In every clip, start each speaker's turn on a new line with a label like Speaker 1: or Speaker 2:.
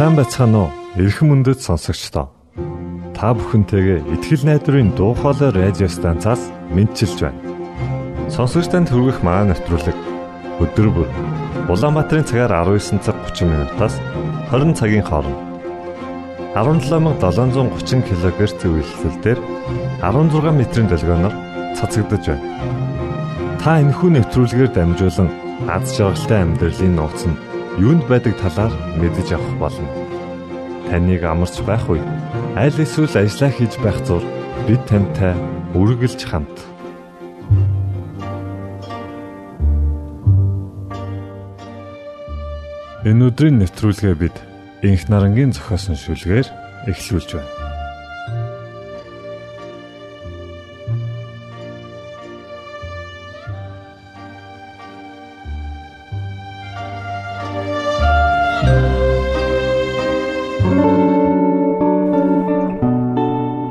Speaker 1: Сайн бацхан уу? Эрхэм мөндөд сонсогчдоо. Та бүхэнтэйгээ ихтгэл найдварын дуу хоолой радио станцаас мэдчилж байна. Сонсогч танд хүргэх маань нэвтрүүлэг өдөр бүр Улаанбаатарын цагаар 19 цаг 30 минутаас 20 цагийн хооронд 17730 кГц зөвлөлтөөр 16 метрийн долгионоор цацагдж байна. Та энэхүү нэвтрүүлгээр дамжуулан аз жаргалтай амьдралын нууц нь юунд байдаг талаар мэдэж авах болно. Таныг амарч байх үед аль эсвэл ажиллаа хийж байх зур бид тантай үргэлж хамт. Энэ өдрийн нэвтрүүлгээ бид Инх нарангийн зохиосон шүлгээр эхлүүлж байна.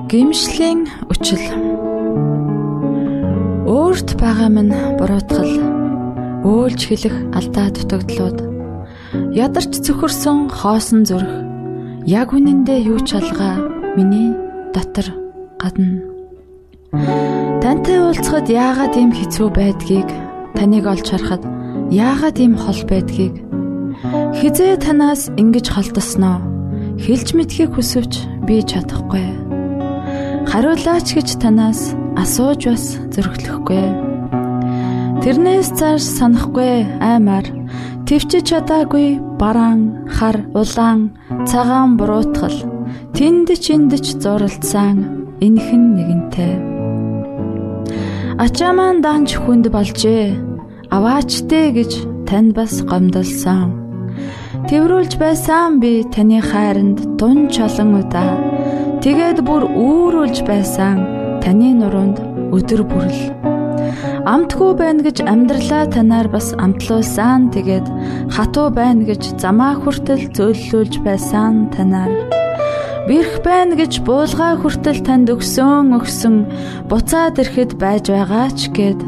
Speaker 2: Гимшлийн үчил Өөрт байгаа минь буруутгал өөлж хэлэх алдаа дутагдлууд. Ядарч цөхөрсөн хоосон зүрх яг үнэндээ юу ч алгаа миний дотор гадна. Тантай уулзахад яагаад ийм хэцүү байдгийг таныг олж харахад яагаад ийм хол байдгийг? Хизээ танаас ингэж холдосноо? Хэлж мэдхийг хүсвч би чадахгүй хариулаач гэж танаас асууж бас зөрөглөхгүй. Тэрнээс цааш санахгүй аймаар төвчж чадаагүй бараан, хар, улаан, цагаан буруутгал тэнд чиндэж зуралдсан энхэн нэгэнтэй. Ачаа маань данч хүнд болжээ. Аваачтэй гэж танд бас гомдолсон. Тэврүүлж байсан би таны хайранд дун чолон удаа Тэгээд бүр үүрүүлж байсан. Таны нуруунд өдөр бүрл амтгүй байна гэж амьдралаа танаар бас амтлуулсан. Тэгээд хатуу байна гэж замаа хүртэл зөөллүүлж байсан танаар. Бэрх байна гэж буулгаа хүртэл танд өгсөн өгсөн. Буцаад ирэхэд байж байгаа ч гэд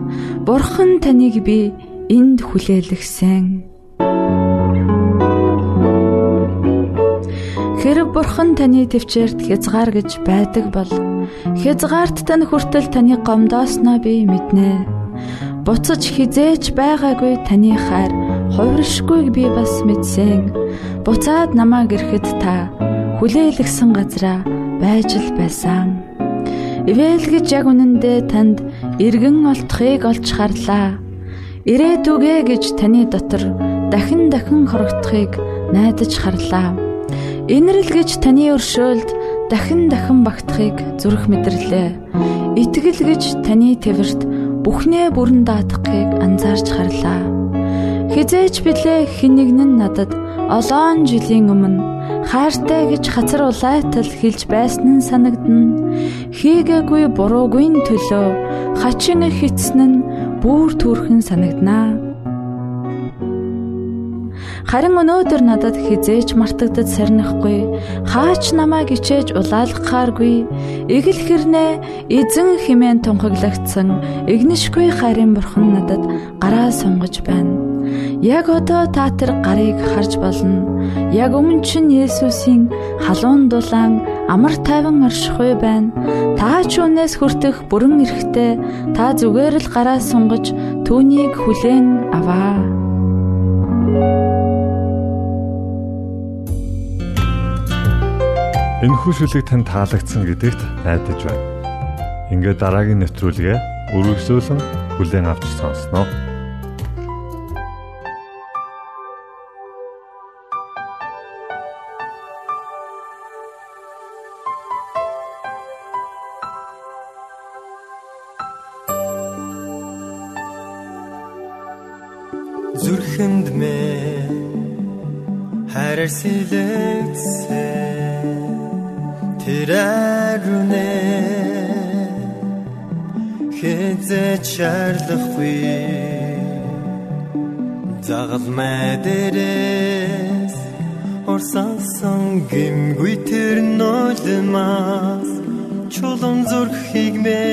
Speaker 2: бурхан таныг би энд хүлээлгсэн Хэрэг бурхан таны төвчээрт хязгаар гэж байдаг бол хязгаарт тань хүртэл таны гомдоосноо би мэднэ. Буцаж хизээч байгаагүй таны хайр хувиршгүйг би бас мэдсэн. Буцаад намаа гэрхэд та хүлээлгсэн газараа байж л байсан. Ивэл гэж яг үнэндээ танд эргэн олдохыг олж харлаа. Ирээдүгэ гэж таны дотор дахин дахин хорогдохыг найдаж харлаа Инрэл гэж таны өршөөлд дахин дахин багтахыг зүрх мэдэрлээ. Итгэл гэж таны твэрт бүхнээ бүрэн даатгахыг анзаарч харлаа. Хизээч билээ нь надад олоон жилийн өмнө хайртай гэж хацар улайтал хэлж байсан нь санагдна. Хийгээгүй буруугүй төлөө хачин хитсэн нь бүр төрхөн санагданаа. Харин өнөөдөр надад хизээч мартагдад сарнихгүй, хаач намайг ичээж улаалгахааргүй, эгэл хэрнээ эзэн химэн тунхаглагдсан игнишгүй хайрын бурхан надад гараа сунгаж байна. Яг одоо та тэр гарыг харж болно. Яг өмнө чинь Есүсийн халуун дулаан амар тайван оршихуй байна. Та ч үнээс хүртэх бүрэн эрэхтэй та зүгээр л гараа сунгаж түүнийг хүлээн аваа.
Speaker 1: Энэ хүшүүлэг тань таалагдсан гэдэгт найдаж байна. Ингээд дараагийн нэвтрүүлгээ өргөсөөлөн хүлээн авч сонсноо.
Speaker 3: зүрхэнд мэ хайраар сэлэгдсэн тэрэрүнэ. Хэзээ чарлахгүй загал мэдэрээс. Орсансан гимгүй тэр нулимас чулан зүрх хигмэ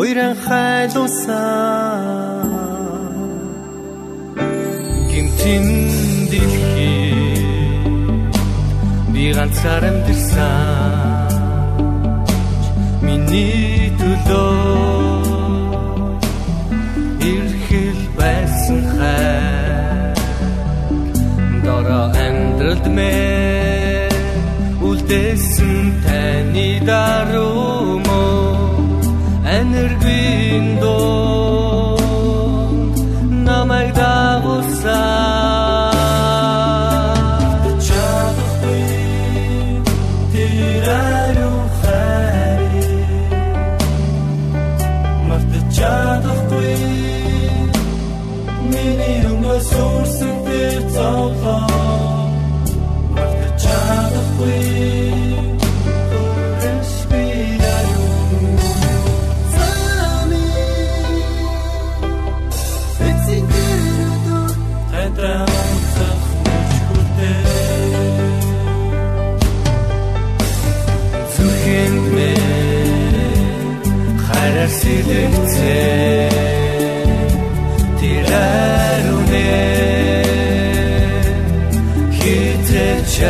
Speaker 3: ойран хайлусан гимтин дэлхий
Speaker 4: ганцаар амьдэрсэн миний төлөө ирхэл байсан хай дора амьдралд мэ үлдээсэн таны даруй мөн. Энергийн доо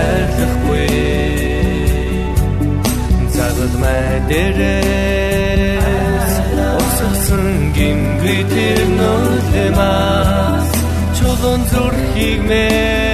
Speaker 4: хитэж чарлахгүй загад мэдэрээс. Осгосон гимгүй тэр нөлмас чулуун зүрхийг мэ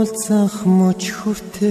Speaker 4: уулзах мөч хүртээ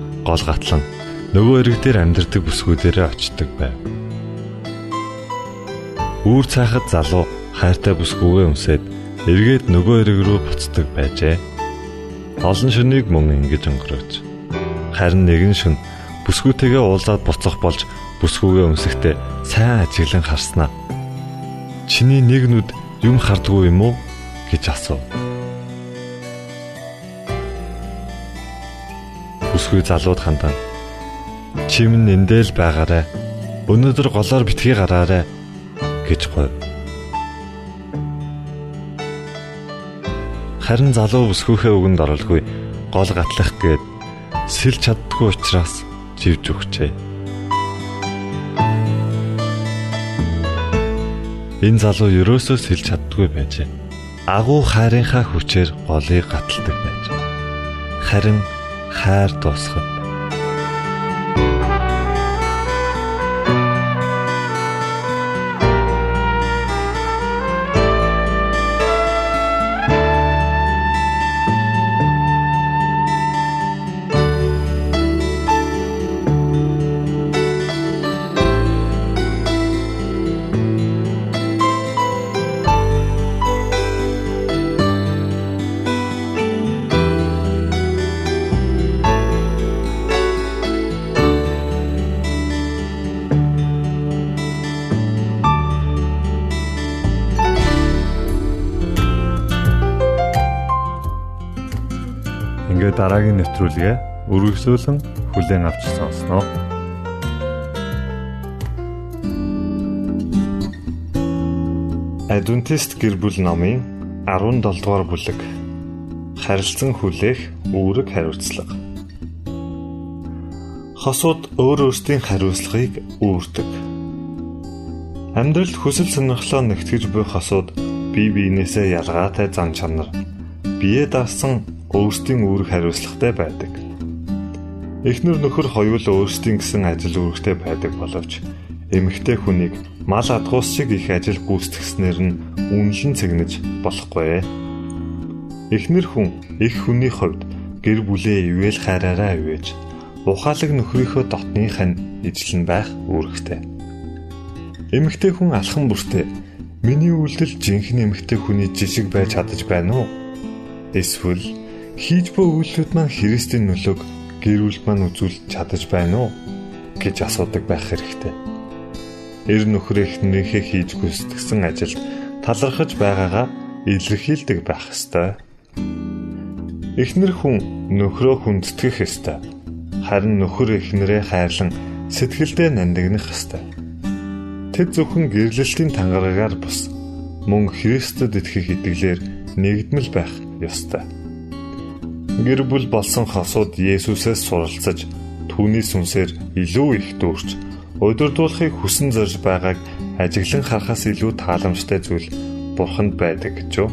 Speaker 1: гол гатлан нөгөө ирэг дээр амьдардаг бүсгүүдээрээ очдог байв. Үүр цаахад залуу хайртай бүсгүйгээ өмсөд эргээд нөгөө ирэг рүү буцдаг байжээ. Олон шөнийг мөн ингэж өнгөрөөж. Харин нэгэн шөн бүсгүйтэйгээ уулзаад буцах болж бүсгүйгээ өмсөхдөө сайн ажиглан харснаа. Чиний нэг нүд юм хардггүй юм уу гэж асуув. Бүсгүй залууд хандан. Чим нэндэл байгаарэ. Өнөөдөр голоор битгий гараарэ гэж гойв. Харин залуу бүсгүйхээ үгэнд оролгүй гол гатлах гээд сэлж чаддгүй учраас живж өгчээ. Энэ залуу ерөөсөө сэлж чаддгүй байжээ. Агуу хайрынхаа хүчээр голыг гаталдаг байж. Харин хайр дуусахад ингээд дараагийн нэвтрүүлгээ үргэлжлүүлэн хүлээн авч сонсноо. Адвентист гэр бүл номын 17 дугаар бүлэг харилцан хүлээх үүрэг хариуцлага. Хосууд өөр өөрсдийн хариуцлагыг үүрдэг. Амьдралд хүсэл сонирхлоо нэгтгэж буй хосууд бие биенээсээ ялгаатай зан чанар бие даасан өөрсдийн үүрэг хариуцлагатай байдаг. Эхнэр нөхөр хоёул өөрсдийн гэсэн ажил үүрэгтэй байдаг боловч эмэгтэй хүнийг мал адгуус шиг их ажил гүйцэтгэснээр нь үнэлэн цэгнэж болохгүй. Эхнэр хүн их хүний хувьд гэр бүлээ ивэл хайраараа ивэж ухаалаг нөхрийнхөө дотных нь ижлэн байх үүрэгтэй. Эмэгтэй хүн алхан бүртээ миний үйлдэл жинхэнэ эмэгтэй хүний жишг байж чадаж байна уу? Эсвэл хийж буй үйлдэлүүд маань Христийн нөлөөг гэр бүл маань үзүүлж чадаж байна уу гэж асуудаг байх хэрэгтэй. Эр нөхөр эхнэрийнхээ хийж гүйцэтгсэн ажилд талархаж байгаагаа илэрхийлдэг байх ёстой. Эхнэр хүн нөхрөө хүндэтгэх ёстой. Харин нөхөр эхнэрээ хайрлан сэтгэлдээ нандинах ёстой. Тэд зөвхөн гэрлэлтийн тангараагаар бус мөн Христэд итгэх итгэлээр нэгдмэл байх ёстой. Гэр бүл болсон хосууд Есүсээс суралцаж түүний сүнсээр илүү их дүүрч удирдуулахыг хүсэн зорж байгааг ажиглан харахаас илүү тааламжтай зүйл бурханд байдаг гэж юу?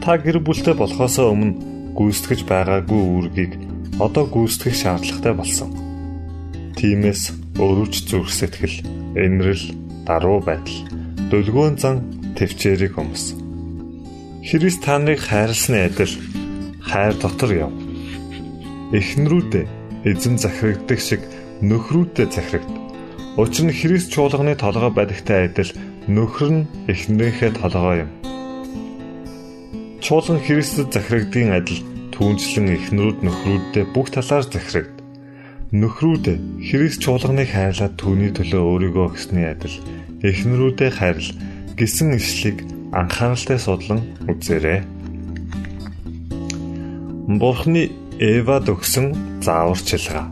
Speaker 1: Та гэр бүлтэй болохоос өмнө гүйцэтгэж байгаагүй үүргийг одоо гүйцэтгэх шаардлагатай болсон. Тиймээс өрөвч зүрх сэтгэл, энэрл, даруй байдал, дөлгөөн зан төвчээрийг өмс. Христ та нарыг хайрлсны адил хайр дотор яв. Эхнэрүүдээ эзэн захирагддаг шиг нөхрүүдэд захирагд. Учир нь Христ чуулганы толгой байдагтай адил нөхөр нь эхнэрийнхээ толгой юм. Чуулган Христэд захирагдгийн адил түүнчлэн эхнэрүүд нөхрүүддээ бүх талаар захирагд. Нөхрүүд Христ чуулганыг хайрлаад түүний төлөө өөрийгөө өгсөний адил эхнэрүүдээ хайрл гэсэн ишлийг анхааралтай судлан үзээрэй. Бурхны Эвад өгсөн зааварчилгаа.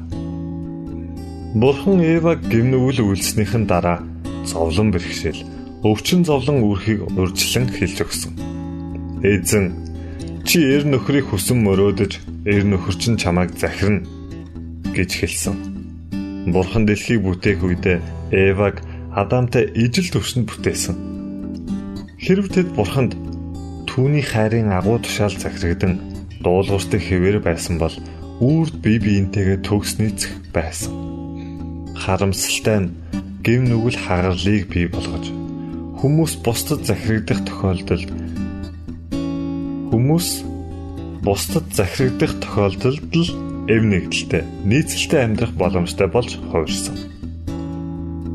Speaker 1: Бурхан Эваг гимнүгэл үйлснийхэн дараа зовлон бэрхшээл өвчин зовлон үрхийг урьдчилан хэлж өгсөн. Эзэн чи эр нөхрийг хүсэн мөрөөдөж эр нөхөр чинь чамайг захирна гэж хэлсэн. Бурхан дэлхийг бүтээх үедээ Эваг Адамтай ижил төвшөнд бүтээсэн. Хэрв тэд Бурханд түүний хайрын агуу тушаал захирагдан дуулууртай хэвээр байсан бол үрд бие биентэйгээ төгс нийцэх байсан. Харамсалтай нь гим нүгэл хагарлыг бий болгож хүмүүс бусдад захирагдах тохиолдолд хүмүүс бусдад захирагдах тохиолдолд л эв нэгдэлтэй нийцэлтэй амьдрах боломжтой болж хувирсан.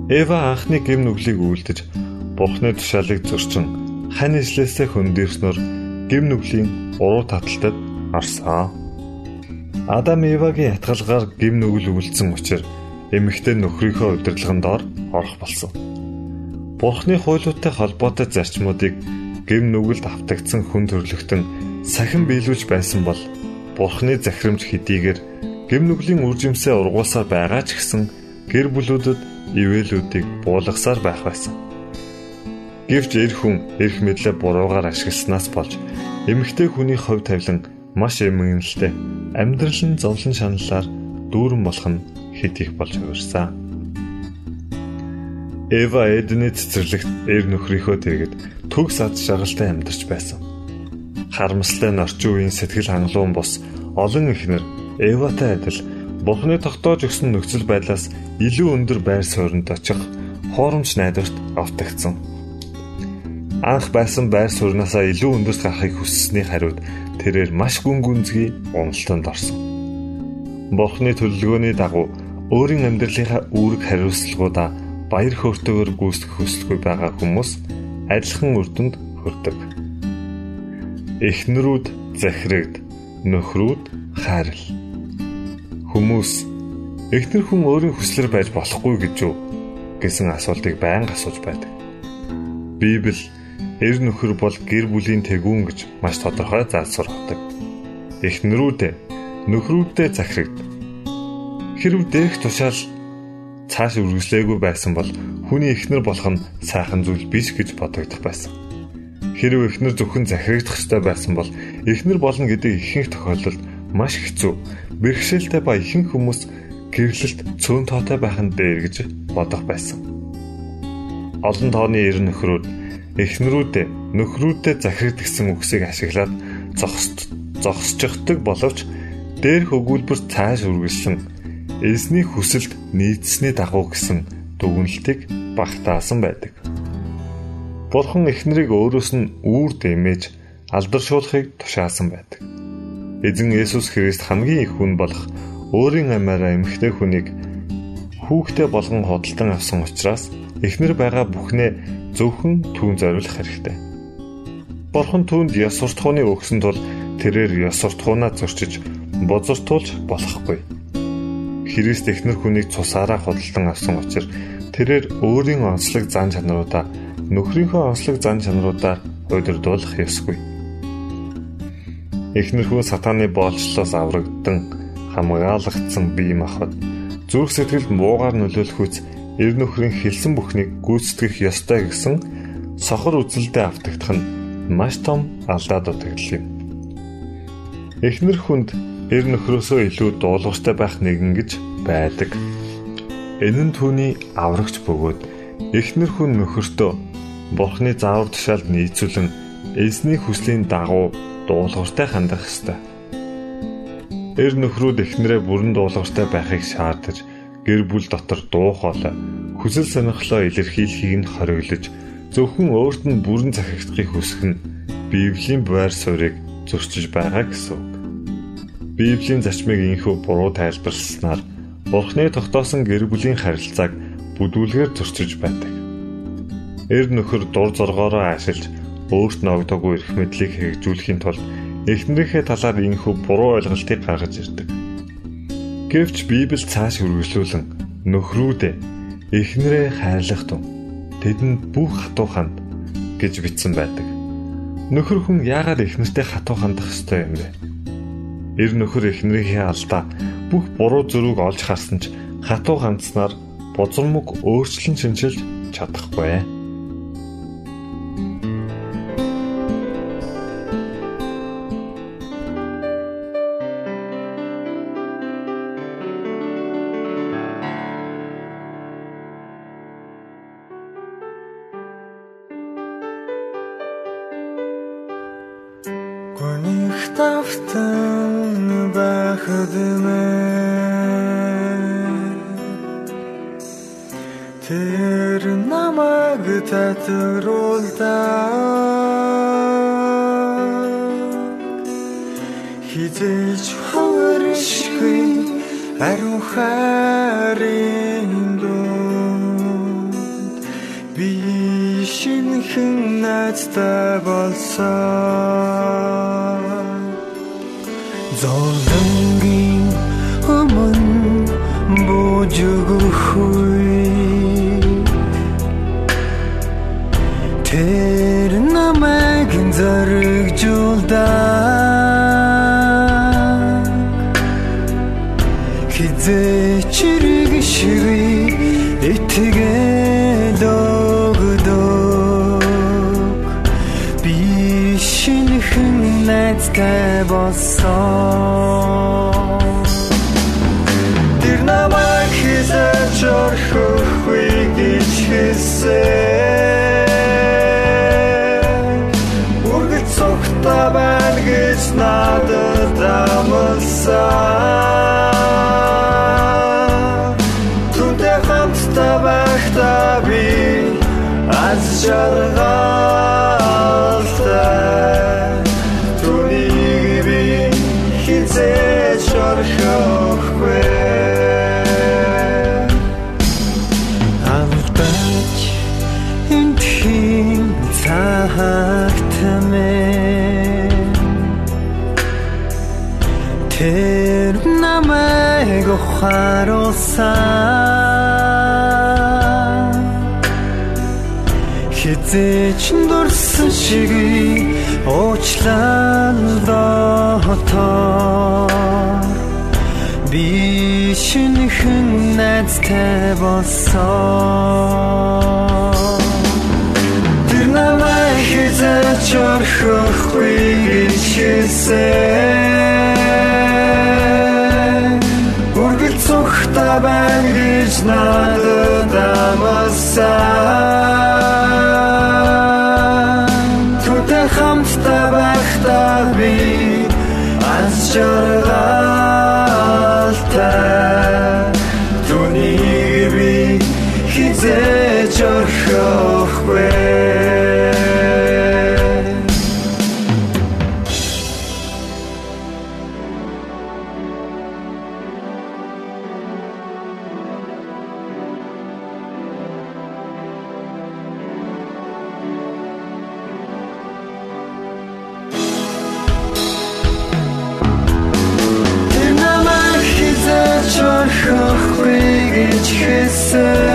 Speaker 1: Эва анхны гим нүглийг үлдэж Бурхны тушаалыг зөрчин хань ижлээсээ хөндөрснөр гим нүглийн уруу таталтад орсон. Адам Евагийн ятгалгаар гим нүгэл үлдсэн учраас эмэгтэй нөхрийнхөө удирдлагын доор орох болсон. Бурхны хуйлуудтай холбоотой зарчмуудыг гим нүгэлд автагдсан хүн төрлөختөн сахин биелүүлж байсан бол Бурхны захирамж хэдийгээр гим нүглийн үржимсээ ургуулсаар байгаа ч гэсэн гэр бүлүүдэд ивэлүүдийг буулгасаар байх байсан. Гэвч эр хүн эрх мэдлээ буруугаар ашигласнаас болж эмэгтэй хүний хувь тавилан маш эмгэнэлтэй амьдрал нь зовлон шаналлаар дүүрэн болох нь хэд их болж хувирсан. Эва Эдний цэцэрлэгт эр нөхрийнхөө дэргэд төгс аз жаргалтай амьдарч байсан. Харамсалтай нь орчин үеийн сэтгэл хангалуун бус олон ихнэр Эватай адил Бурхны тогтоож өгсөн нөхцөл байдлаас илүү өндөр байр суурьнд очих хуурамч найдварт автагдсан. Анх байсан байр сууриасаа илүү өндөрт гарахыг хүссэний хариуд тэрээр маш гүн гүнзгий уналтанд орсон. Бурхны төлөвлөгөөний дагуу өөрийн амьдралынхаа үүрэг хариуцлагуудаа баяр хөөртэйгээр гүйцэтгэх хүсэлгүй байгаа хүмүүс адилхан үр дүнд хүрдэг. Эхнэрүүд захирагд, нөхрүүд хайрл. Хүмүүс эхнэр хүн өөрийн хүслээр байж болохгүй гэж юу гэсэн асуултыг байнга асууж байдаг. Библи эр нөхөр бол гэр бүлийн тэгүүн гэж маш тодорхой заасургадаг. Эхнэрүүдээ нөхрүүддээ захирагд. Хэрв дээрх тушаал цааш үргэлжлээгүй байсан бол хүний эхнэр болох нь сайхан зүйл биш гэж бодогдох байсан. Хэрвээ эхнэр зөвхөн захирагдах ёстой байсан бол эхнэр болно гэдэг ихэнх тохиолдолд маш хэцүү, бэрхшээлтэй ба ихэнх хүмүүс гэрлэлт цөөн тоотой байх нь дээр гэж бодох байсан. Олон тооны ер нөхрүүд эхнэрүүдээ нөхрүүдэд захирагд гэсэн үгсийг ашиглаад зогсож зогсчихдаг боловч дээрх өгүүлбэр цааш үргэлжлэн эзний хүсэлд нийцсэний дагуу гэсэн дүгнэлтийг багтаасан байдаг. Бурхан эхнэрийг өөрөөс нь үүр дэмэж алдаршуулахыг тушаасан байдаг. Эзэн Есүс Христ хамгийн их хүн болох өөрийн амиараа эмэгтэй хүнийг хүүхдээ болгон хөдөлтөн авсан учраас эхнэр байгаа бүхнээ зөвхөн түүн зориулах хэрэгтэй. Бурхан түүнд ёс суртахууны өгсөн тул тэрээр ёс суртахуунаа зөрчиж бозортуулж болохгүй Христ эхнэр хүнийг цусаараа худалдан авсан учраас тэрээр өөрийн онцлог зан чанаруудаа нөхрийнхөө онцлог зан чанаруудаар удирдуулах ёсгүй. Эхнэр хүн сатааны боолчлоос аврагдсан хамгаалагдсан бие махбод зүрх сэтгэлд муугаар нөлөөлөхүйц эр нөхрийн хэлсэн бүхнийг гүйцэтгэх ёстой гэсэн сохор үзэлдээ автагдах нь маш том алдаа дутагдал юм. Эхнэр хүнд эр нөхрөөсөө илүү дуулууртай байх нэгэн гэж байдаг. Энэ нь түүний аврагч бөгөөд эхнэр хүн нөхөртөө Бурхны заавар тушаалд нийцүүлэн эзний хүслийн дагуу дуулууртай хандах ёстой. Эр нөхрүүд эхнэрээ бүрэн дуулууртай байхыг шаардаж гэр бүл дотор дуу хоолой хүсэл сонирхлоо илэрхийлэхийг нь хориглож зөвхөн өөрт нь бүрэн захирагдахыг хүсэх нь Библийн байр суурийг зөрчиж байгаа гэсэн үг. Библийн зарчмыг инхүү буруу тайлбарласнаар Бурхны тогтоосон гэр бүлийн харилцааг бүдүүлгээр зөрчиж байдаг. Эр нөхөр дур зоргоороо ашиглаж өөрт нь огдоогүй эрх мэдлийг хэрэгжүүлэхийн тулд эхнэрийнхээ талаар инхүү буруу ойлголтыг гаргаж ирдэг. Гэвч Библи цааш үргэлжлүүлэн нөхрүүдээ эхнэрээ хайрлах тун тэдэнд бүх хатуу ханд гэж бичсэн байдаг. Нөхөр хүн яагаад эхнэртэй хатуу хандах ёстой юм бэ? Эр нөхөр эхнэрийнхээ алдаа бүх буруу зөрүүг олж харсан ч хатуу ганцнаар бузармаг өөрчлөн шинжилж чадахгүй.
Speaker 3: Тэр намайг татруулдаа Хизээч хөршгүй ариун хайрын дунд би шинхэн найзтай болсон Золонгийн өмнө бужиггүй заргжуулдаг Хизээч чирэг шиг итгэл өгдөг Би шинхэн найзтай болсон? Тэр намайг хизээч орхихгүй гэж гэж хэлсэн надад амласан Түнтэй хамтдаа байхдаа би аз жаргалтай Хизээч дурсан шиг уучлан дотор Би шинхэн найзтай болсон? Тэр намайг хизээч орхихгүй гэж хэлсэн Үргэлж цогтой байна гэж надад амласан хэлсэн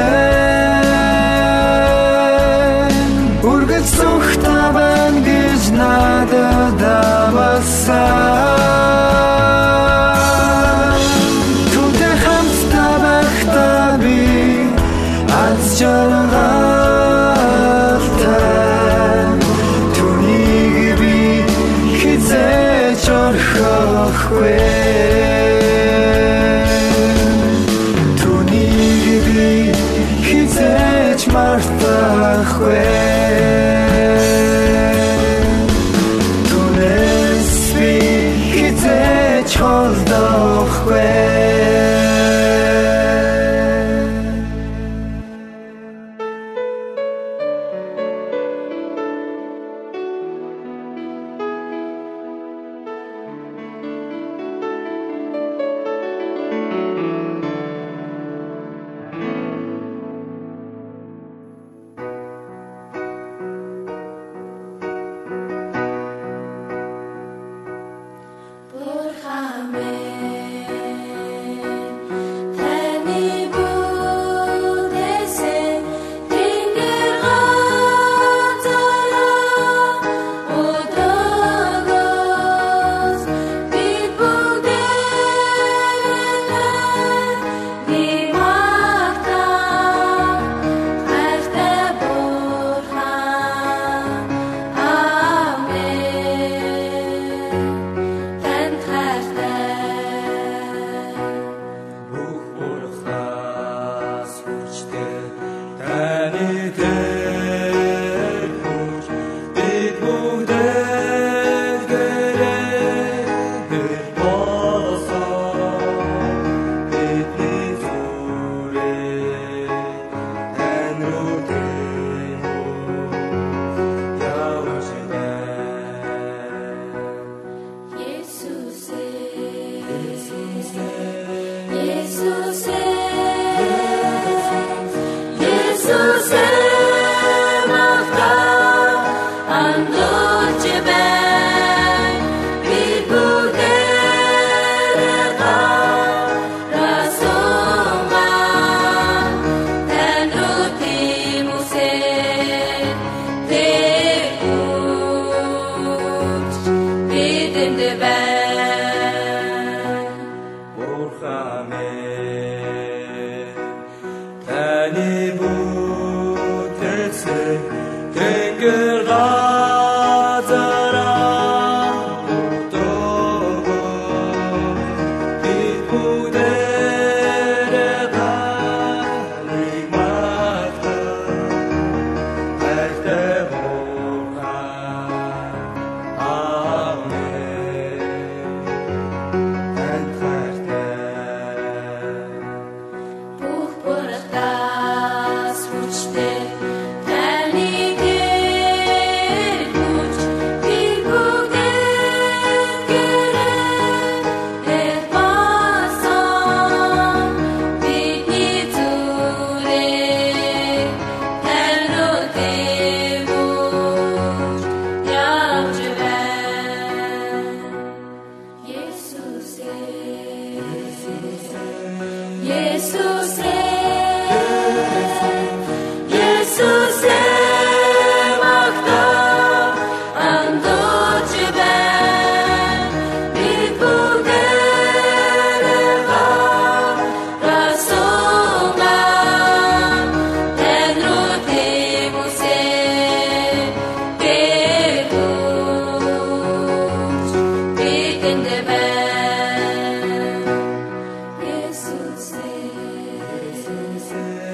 Speaker 3: Jesus is.